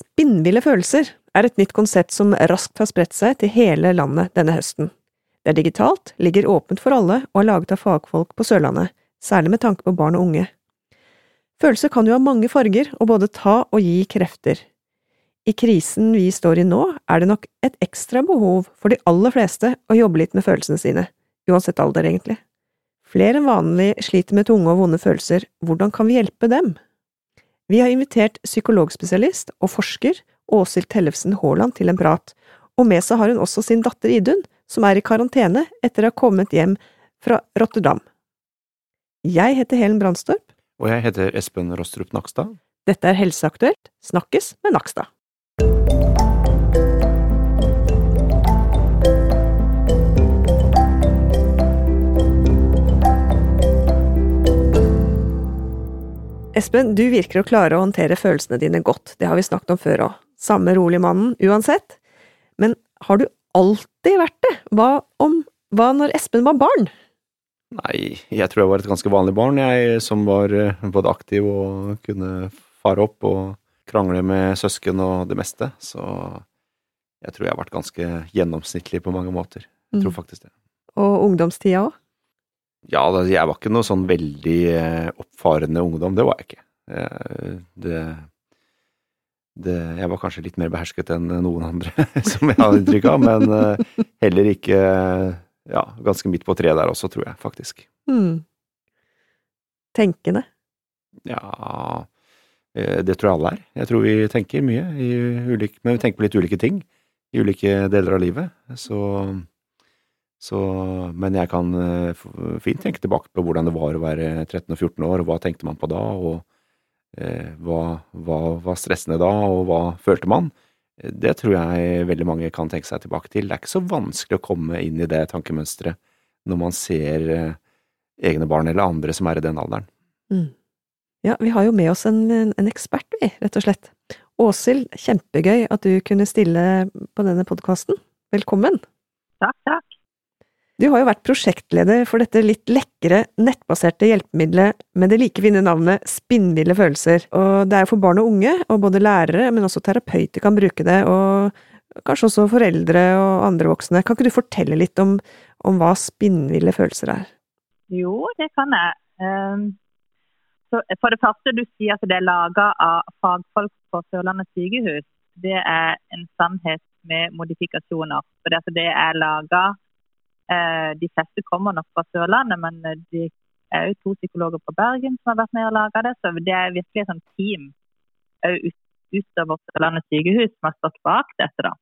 Spinnville følelser er et nytt konsept som raskt har spredt seg til hele landet denne høsten. Det er digitalt, ligger åpent for alle og er laget av fagfolk på Sørlandet, særlig med tanke på barn og unge. Følelser kan jo ha mange farger og både ta og gi krefter. I krisen vi står i nå, er det nok et ekstra behov for de aller fleste å jobbe litt med følelsene sine, uansett alder, egentlig. Flere enn vanlig sliter med tunge og vonde følelser, hvordan kan vi hjelpe dem? Vi har invitert psykologspesialist og forsker Åshild Tellefsen Haaland til en prat, og med seg har hun også sin datter Idun, som er i karantene etter å ha kommet hjem fra Rotterdam. Jeg heter Helen Brandstorp. Og jeg heter Espen Rostrup Nakstad. Dette er Helseaktuelt, snakkes med Nakstad. Espen, du virker å klare å håndtere følelsene dine godt, det har vi snakket om før òg. Samme rolig mannen uansett. Men har du alltid vært det? Hva om hva når Espen var barn? Nei, jeg tror jeg var et ganske vanlig barn, jeg, som var eh, både aktiv og kunne fare opp og krangle med søsken og det meste. Så jeg tror jeg har vært ganske gjennomsnittlig på mange måter. Jeg tror mm. faktisk det. Og ungdomstida òg? Ja, jeg var ikke noe sånn veldig eh, oppfarende ungdom. Det var jeg ikke. Eh, det, det, jeg var kanskje litt mer behersket enn noen andre, som jeg har inntrykk av. Men eh, heller ikke Ja, ganske midt på treet der også, tror jeg faktisk. Mm. Tenkende? Ja Det tror jeg alle er. Jeg tror vi tenker mye, ulike, men vi tenker på litt ulike ting i ulike deler av livet. Så så, men jeg kan eh, fint tenke tilbake på hvordan det var å være 13 og 14 år, og hva tenkte man på da, og eh, hva, hva var stressende da, og hva følte man? Det tror jeg veldig mange kan tenke seg tilbake til. Det er ikke så vanskelig å komme inn i det tankemønsteret når man ser eh, egne barn eller andre som er i den alderen. Mm. Ja, vi har jo med oss en, en ekspert, vi, rett og slett. Åshild, kjempegøy at du kunne stille på denne podkasten. Velkommen. Takk, takk. Du har jo vært prosjektleder for dette litt lekre, nettbaserte hjelpemiddelet med det like fine navnet Spinnville følelser. Og det er jo for barn og unge, og både lærere, men også terapeuter kan bruke det, og kanskje også foreldre og andre voksne. Kan ikke du fortelle litt om, om hva spinnville følelser er? Jo, det kan jeg. Um, for det første, du sier at det er laga av fagfolk på Sørlandet sykehus. Det er en sannhet med modifikasjoner. For det er laga de fleste kommer nok fra Sørlandet, men eh, det er jo to psykologer fra Bergen som har vært med og laga det. Så det er virkelig et sånt team utover Sørlandet sykehus som har stått bak dette. da.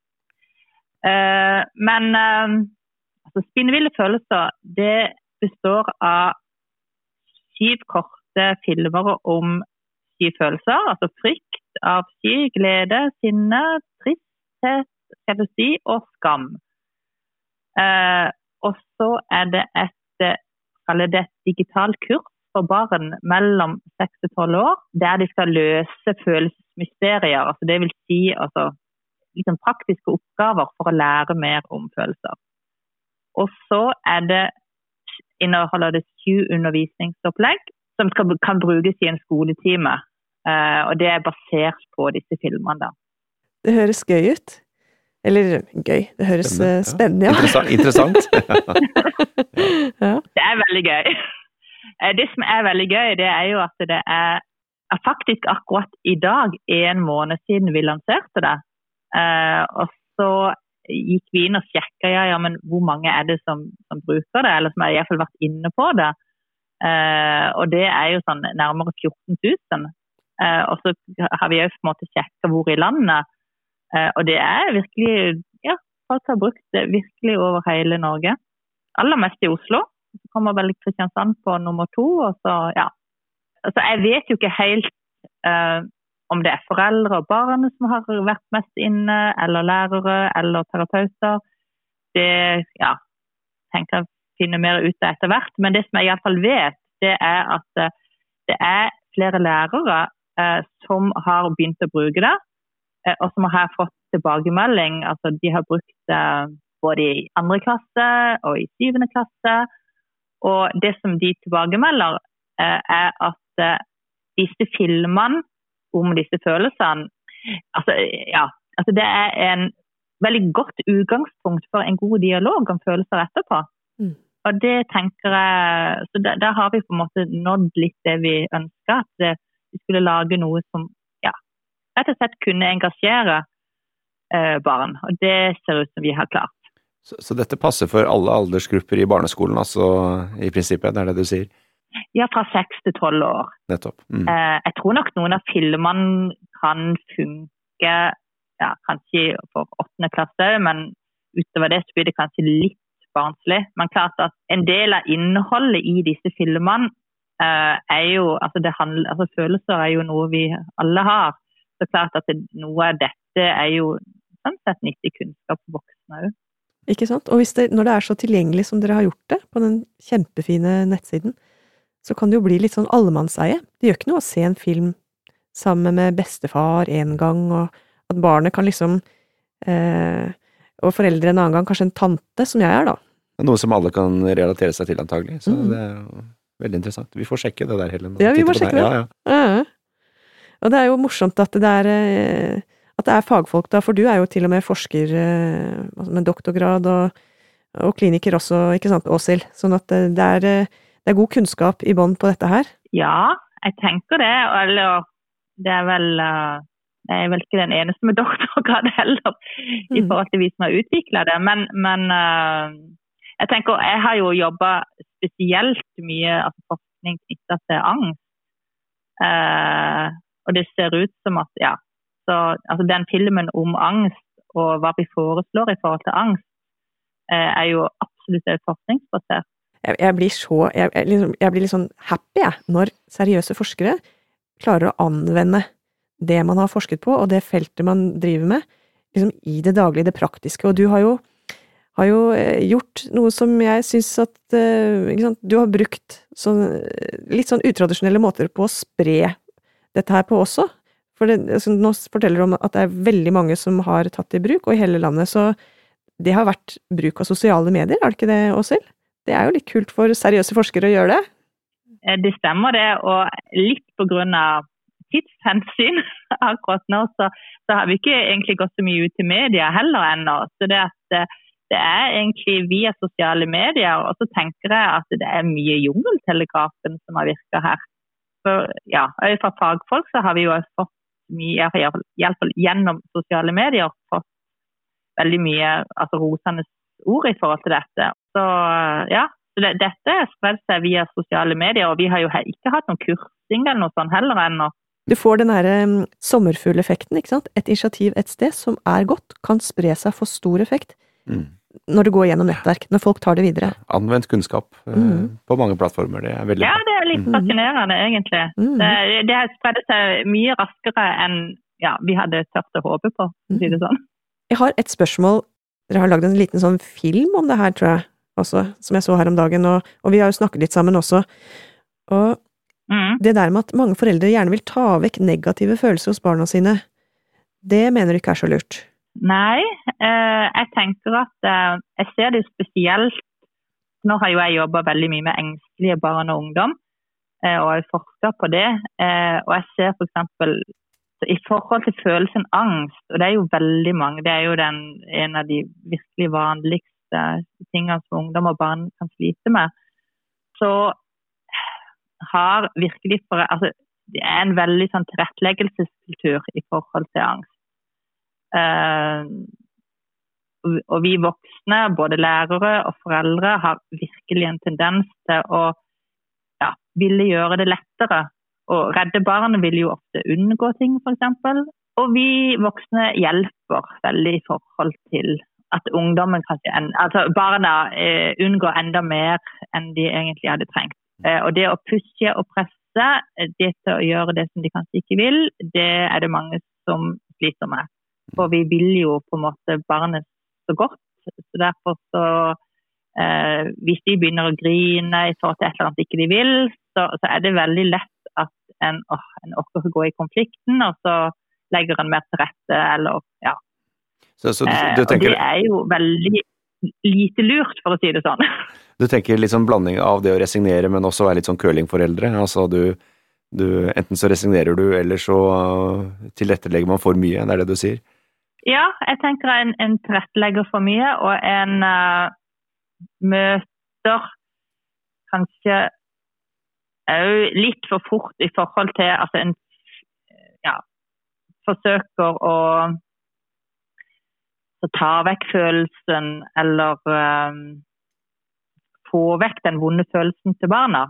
Eh, men altså, spinnville følelser det består av syv korte filmer om syv følelser. Altså frykt, avsky, glede, sinne, tristhet, sjalusi og skam. Eh, og så er det et, eh, det et digitalt kurs for barn mellom 6 og 12 år, der de skal løse følelsesmysterier. Altså det vil si altså, liksom praktiske oppgaver for å lære mer om følelser. Og så er det, inneholder det sju undervisningsopplegg som skal, kan brukes i en skoletime. Uh, og det er basert på disse filmene. da. Det høres gøy ut. Eller gøy, det høres spennende, spennende ja. Interessant. interessant. ja. Det er veldig gøy. Eh, det som er veldig gøy, det er jo at det er faktisk akkurat i dag en måned siden vi lanserte det. Eh, og så gikk vi inn og sjekka ja, ja, men hvor mange er det som, som bruker det, eller som har iallfall vært inne på det. Uh, og det er jo sånn nærmere 14 000. Uh, og så har vi òg sjekka hvor i landet. Eh, og det er virkelig Ja, folk har brukt det virkelig over hele Norge. Aller mest i Oslo. Så kommer vel Kristiansand på nummer to. og så, ja. Altså, jeg vet jo ikke helt uh, om det er foreldre og barn som har vært mest inne, eller lærere eller terapeuter. Det ja, tenker jeg finne mer ut av etter hvert. Men det som jeg iallfall vet, det er at uh, det er flere lærere uh, som har begynt å bruke det. Eh, og som har fått tilbakemelding. Altså, de har brukt det både i andre klasse og i syvende klasse. Og det som de tilbakemelder, eh, er at eh, disse filmene om disse følelsene altså, ja, altså det er en veldig godt utgangspunkt for en god dialog om følelser etterpå. Mm. Og det tenker jeg, så der, der, har vi på en måte nådd litt det vi ønska. At vi skulle lage noe som rett og slett kunne engasjere eh, barn. Og det ser ut som vi har klart. Så, så, dette passer for alle aldersgrupper i barneskolen, altså i prinsippet? Det er det du sier? Ja, fra seks til tolv år. Nettopp. Mm. Eh, jeg tror nok noen av filmene kan funke ja, kanskje for åttende klasse, men utover det så blir det kanskje litt barnslig. Men klart at en del av innholdet i disse filmene eh, er jo altså, handler, altså, Følelser er jo noe vi alle har. Så klart at noe av dette er jo sånn sett nyttig kunnskap for voksne òg. Ikke sant? Og det, når det er så tilgjengelig som dere har gjort det, på den kjempefine nettsiden, så kan det jo bli litt sånn allemannseie. Det gjør ikke noe å se en film sammen med bestefar en gang, og at barnet kan liksom eh, Og foreldre en annen gang, kanskje en tante, som jeg er, da. Noe som alle kan relatere seg til, antagelig. Så mm. det er jo veldig interessant. Vi får sjekke det der, Helen. Ja, vi må sjekke det. Ja, ja. ja, Og det er jo morsomt at det er eh, at det er fagfolk, da, for du er jo til og med forsker eh, altså med doktorgrad og, og, kliniker også, ikke sant, Åshild? Sånn at det er, det er god kunnskap i bånn på dette her? Ja, jeg tenker det. Eller det er vel eh, Jeg er vel ikke den eneste med doktorgrad heller, mm. i forhold til vi som har utvikla det. Men, men, eh, jeg tenker Jeg har jo jobba spesielt mye altså forskning knytta til angst. Og det ser ut som at ja, så altså den filmen om angst og hva vi foreslår i forhold til angst, eh, er jo absolutt forskningsbasert. Jeg, jeg, blir så jeg, jeg, liksom, jeg, blir litt sånn happy, jeg, når seriøse forskere klarer å anvende det man har forsket på, og det feltet man driver med, liksom i det daglige, det praktiske. Og du har jo, har jo eh, gjort noe som jeg syns at uh, Du har brukt sånn, litt sånn utradisjonelle måter på å spre dette her på også. For det, altså, nå forteller du om at det er veldig mange som har tatt det i bruk, og i hele landet, så det har vært bruk av sosiale medier, er det ikke det, Åshild? Det er jo litt kult for seriøse forskere å gjøre det? Eh, det stemmer det, og litt på grunn av tidshensyn akkurat nå, så, så, har vi ikke egentlig gått så mye ut til media heller ennå. Så det, at, eh, det er egentlig via sosiale medier, og så tenker jeg at det er mye jungeltelegrafen som har virka her. For ja, Fra fagfolk så har vi jo fått mye, iallfall gjennom sosiale medier, fått veldig mye altså, rosende ord i forhold til dette. Så ja, det, dette sprer seg via sosiale medier, og vi har jo ikke hatt noen kursing eller noe sånt heller ennå. Du får den derre um, sommerfugleffekten, ikke sant. Et initiativ et sted som er godt, kan spre seg for stor effekt. Mm når det går gjennom nettverk, når folk tar det videre. Anvendt kunnskap eh, mm. på mange plattformer. Det er veldig Ja, det er litt mm. fascinerende, egentlig. Mm. Det, det har spredt seg mye raskere enn ja, vi hadde tørt å håpe på, for å si det mm. sånn. Jeg har et spørsmål. Dere har lagd en liten sånn film om det her, tror jeg, også, som jeg så her om dagen, og, og vi har jo snakket litt sammen også. Og mm. det der med at mange foreldre gjerne vil ta vekk negative følelser hos barna sine, det mener du ikke er så lurt? Nei, eh, jeg tenker at eh, jeg ser det spesielt Nå har jo jeg jobba veldig mye med engstelige barn og ungdom, eh, og jeg forsker på det. Og jeg ser f.eks. For i forhold til følelsen angst, og det er jo veldig mange, det er jo den, en av de virkelig vanligste tingene som ungdom og barn kan slite med, så har virkelig for, altså, Det er en veldig sånn tilretteleggelseskultur i forhold til angst. Eh, og vi voksne, både lærere og foreldre, har virkelig en tendens til å ja, ville gjøre det lettere. Og redde barn vil jo ofte unngå ting, f.eks. Og vi voksne hjelper veldig i forhold til at ungdommen kanskje, altså barna eh, unngår enda mer enn de egentlig hadde trengt. Eh, og det å pushe og presse, det til å gjøre det som de kanskje ikke vil, det er det mange som sliter med. For vi vil jo på en måte barnet så godt. Så derfor så eh, Hvis de begynner å grine i forhold til et eller annet ikke de vil, så, så er det veldig lett at en, åh, en orker å gå i konflikten, og så legger en mer til rette, eller ja. Så, så du, du tenker... Eh, og det er jo veldig lite lurt, for å si det sånn. Du tenker litt sånn blanding av det å resignere, men også være litt sånn curlingforeldre? Altså du du, enten så resignerer du, eller så uh, tilrettelegger man for mye. Det er det du sier? Ja, jeg tenker en, en tilrettelegger for mye, og en uh, møter kanskje òg litt for fort i forhold til altså en ja, forsøker å ta vekk følelsen eller um, få vekk den vonde følelsen til barna.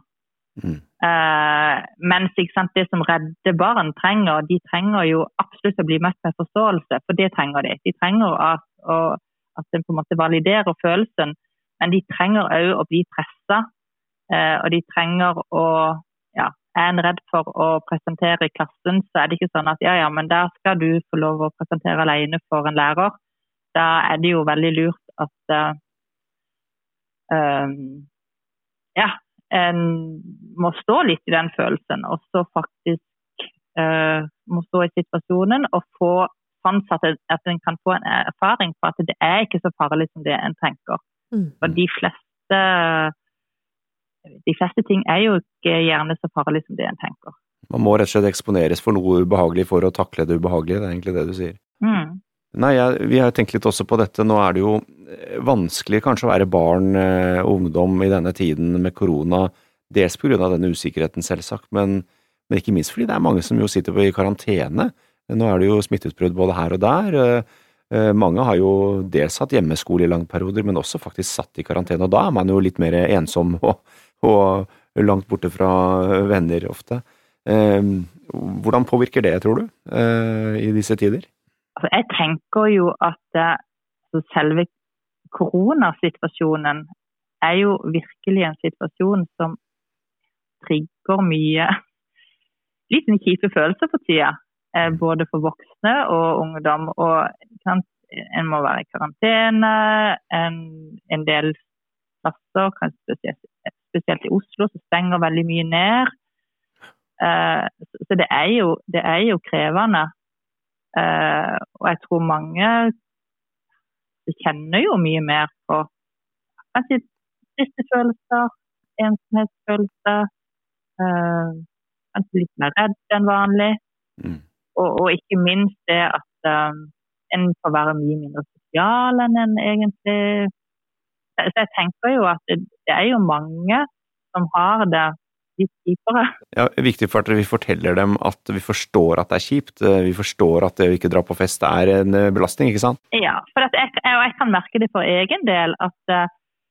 Uh, mens sant, det som redde barn trenger, de trenger jo absolutt å bli møtt med forståelse, for det trenger de. De trenger at, og, at en på en måte validerer følelsen, men de trenger òg å bli pressa. Uh, og de trenger å ja, Er en redd for å presentere i klassen, så er det ikke sånn at ja, ja, men der skal du få lov å presentere alene for en lærer. Da er det jo veldig lurt at uh, um, ja, en må stå litt i den følelsen, og så faktisk uh, må stå i situasjonen og få ansatt at en kan få en erfaring på at det er ikke så farlig som det en tenker. Mm. For de fleste, de fleste ting er jo ikke gjerne så farlig som det en tenker. Man må rett og slett eksponeres for noe ubehagelig for å takle det ubehagelige, det er egentlig det du sier. Mm. Nei, jeg, vi har tenkt litt også på dette. Nå er det jo eh, vanskelig kanskje å være barn og eh, ungdom i denne tiden med korona. Dels på grunn av denne usikkerheten, selvsagt, men, men, ikke minst fordi det er mange som jo sitter i karantene. Nå er det jo smitteutbrudd både her og der. Eh, mange har jo dels hatt hjemmeskole i lange perioder, men også faktisk satt i karantene. Og da er man jo litt mer ensom og, og langt borte fra venner ofte. Hvordan påvirker det, tror du, i disse tider? Altså, jeg tenker jo at altså, selve koronasituasjonen er jo virkelig en situasjon som trigger mye litt sånn kjipe følelser for tida. Eh, både for voksne og ungdom. Og en må være i karantene. En, en del plasser, kanskje spesielt, spesielt, i Oslo, så stenger veldig mye ned. Eh, så det er, jo, det er jo krevende. Uh, og jeg tror mange kjenner jo mye mer på kanskje triste følelser, ensomhetsfølelser. Eh, kanskje litt mer redd enn vanlig. Mm. Og, og, ikke minst det at um, en får være mye mindre sosial enn en egentlig Så jeg tenker jo at det, det er jo mange som har det litt kjipere. Ja, viktig for at vi forteller dem at vi forstår at det er kjipt. Eh, vi forstår at det å ikke dra på fest er en eh, belastning, ikke sant? Ja, for jeg, jeg kan merke det for egen del at eh,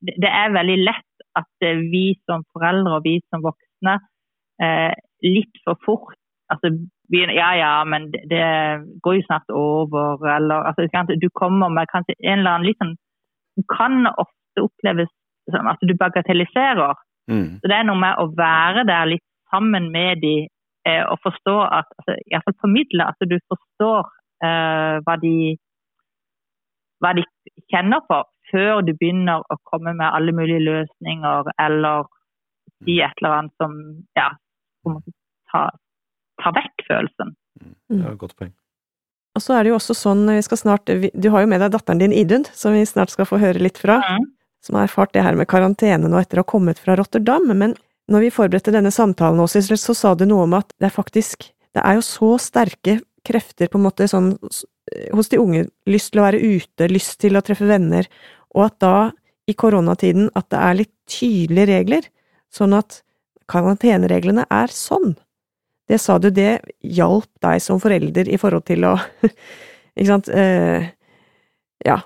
det er veldig lett at vi som foreldre og vi som voksne litt for fort altså, Ja ja, men det, det går jo snart over, eller altså, Du kommer med kanskje en eller annen litt sånn Du kan ofte oppleves sånn at du bagatelliserer Mm. Så det er noe med å være der litt sammen med de eh, og forstå at altså, Iallfall formidle at du forstår eh, hva, de, hva de kjenner på, før du begynner å komme med alle mulige løsninger eller si et eller annet som ja, tar ta vekk følelsen. Mm. Det er et godt poeng. Og så er det jo også sånn, vi skal snart, Du har jo med deg datteren din Idun, som vi snart skal få høre litt fra. Mm som har erfart det her med karantene nå etter å ha kommet fra Rotterdam, men når vi forberedte denne samtalen også, så sa du noe om at det er faktisk Det er jo så sterke krefter, på en måte, sånn hos de unge, lyst til å være ute, lyst til å treffe venner, og at da, i koronatiden, at det er litt tydelige regler, sånn at karantenereglene er sånn. Det sa du, det hjalp deg som forelder i forhold til å Ikke sant? Eh, ja,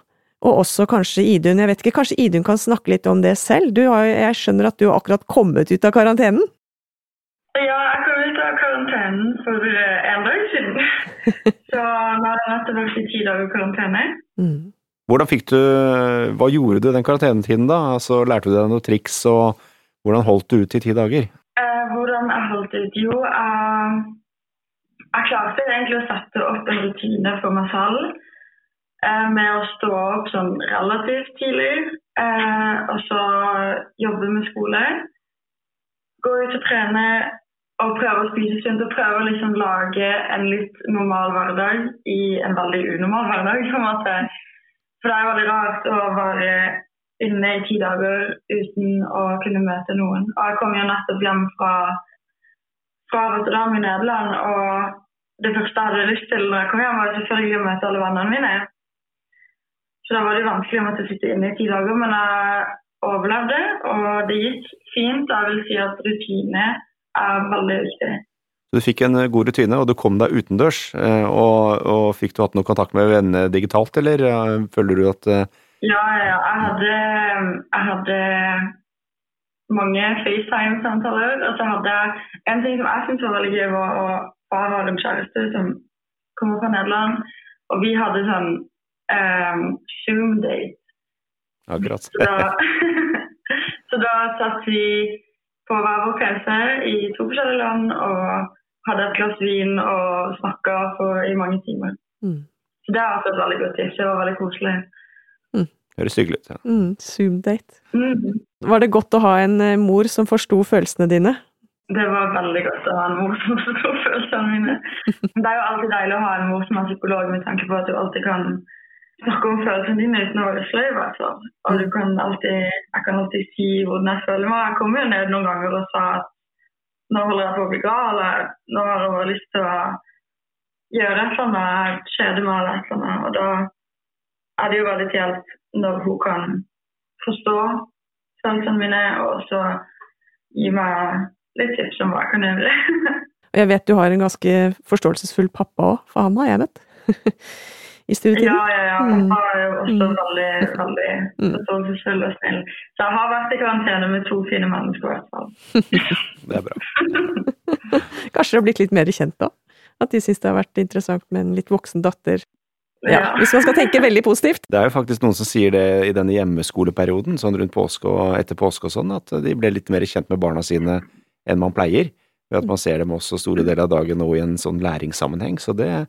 og også kanskje Idun. Jeg vet ikke, kanskje Idun kan snakke litt om det selv? Du har, jeg skjønner at du har akkurat kommet ut av karantenen? Ja, jeg kom ut av karantenen for eh, en dag siden. Så nå har jeg nettopp vært i ti dager karantene. Mm. Hvordan fikk du, Hva gjorde du den karantenetiden, da? Altså, lærte du deg noen triks, og hvordan holdt du ut i ti dager? Eh, hvordan jeg holdt ut? Jo, eh, jeg klarte egentlig å sette opp en rutine for meg selv med å stå opp sånn relativt tidlig. Eh, og så jobbe med skole. Gå ut og trene og prøve å spise sunt og prøve å liksom lage en litt normal hverdag i en veldig unormal hverdag. på en måte. For det er veldig rart å være inne i ti dager uten å kunne møte noen. Og jeg kom jo nettopp hjem fra, fra Rotterdam i Nederland. Og det første jeg hadde lyst til når jeg kom hjem, var selvfølgelig å møte alle vennene mine. Så da var det vanskelig å måtte sitte inne i ti dager, men jeg overlevde, og det gikk fint. Jeg vil si at rutine er veldig viktig. Så du fikk en eh, god rutine, og du kom deg utendørs. eh, Og, og fikk du hatt noe kontakt med venner digitalt, eller eh, føler du at Ja, ja, ja. Jeg hadde, jeg hadde mange FaceTime-samtaler. Og så hadde jeg en ting som jeg syntes var veldig gøy, var å ha har en kjæreste som kommer fra Nederland. Og vi hadde sånn um, Zoom-date. Akkurat. Så da, så da satt vi på hver vår PC i to forskjellige land og hadde et glass vin og snakka i mange timer. Mm. Så det har vært et veldig godt tips. Det var veldig koselig. Høres hyggelig ut. ja. Mm, Zoom-date. Mm. Var det godt å ha en eh, mor som forsto følelsene dine? Det var veldig godt å ha en mor som forsto følelsene mine. Men Det er jo alltid deilig å ha en mor som er psykolog, med tanke på at du alltid kan snakke om følelsene dine uten å være sløyv. Altså. Og du kan alltid, jeg kan alltid si hvordan jeg føler meg. Jeg kom jo ned noen ganger og sa at nå holder jeg på å bli gal, nå har jeg bare lyst til å gjøre et eller annet, kjede meg eller et eller annet. Og da er det jo veldig hjelp når hun kan forstå følelsene mine, og så gi meg litt tips om hva jeg kan gjøre. Jeg vet du har en ganske forståelsesfull pappa òg, for han har jeg møtt. I studietiden. Ja, ja, ja. Mm. Pappa er jo også Mm. veldig, veldig Mm. forståelsesfull og snill. Så jeg har vært i karantene med to fine mennesker i hvert fall. Det er bra. Kanskje du har blitt litt mer kjent da? At de syns det har vært interessant med en litt voksen datter? Ja, Ja. Hvis man skal tenke veldig positivt. Det er jo faktisk noen som sier det i denne hjemmeskoleperioden, sånn rundt påske og etter påske og sånn, at de ble litt mer kjent med barna sine enn man pleier. Ved at man ser dem også store deler av dagen nå i en sånn læringssammenheng. Så det,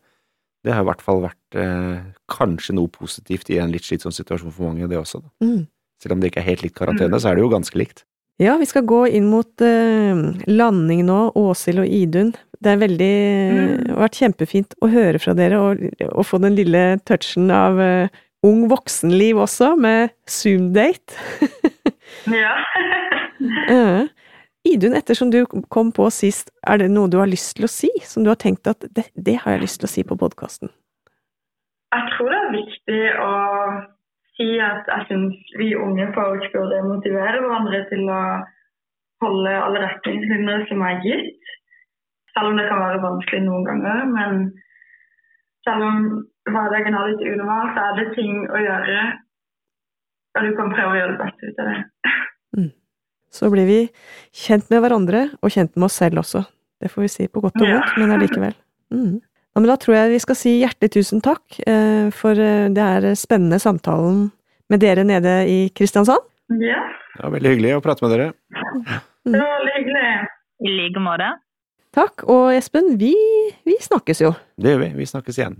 det har i hvert fall vært eh, kanskje noe positivt i en litt slitsom situasjon for mange, det også. Da. Mm. Selv om det ikke er helt likt karantene, så er det jo ganske likt. Ja, vi skal gå inn mot eh, landing nå, Åshild og Idun. Det er veldig Mm. har vært kjempefint å høre fra dere, og, og få den lille touchen av eh, ung voksenliv også, med Zoom-date. Ja. Idun, ettersom du kom på sist, er det noe du har lyst til å si? Som du har tenkt at det, det har jeg lyst til å si på podkasten? Jeg tror det er viktig å si at jeg syns vi unge folk burde motivere hverandre til å holde alle retningslinjer som er gitt. Selv om det kan være vanskelig noen ganger. Men selv om hverdagen er litt unormal, så er det ting å gjøre. Og du kan prøve å gjøre det beste ut av det. Så blir vi kjent med hverandre, og kjent med oss selv også. Det får vi si på godt og Ja. vondt, men allikevel. Mm. Ja, men da tror jeg vi skal si hjertelig tusen takk eh, for eh, det er spennende samtalen med dere nede i Kristiansand. Ja, var veldig hyggelig å prate med dere. det var veldig hyggelig. I like måte. Takk, og Espen, vi, vi snakkes jo. Det gjør vi. Vi snakkes igjen.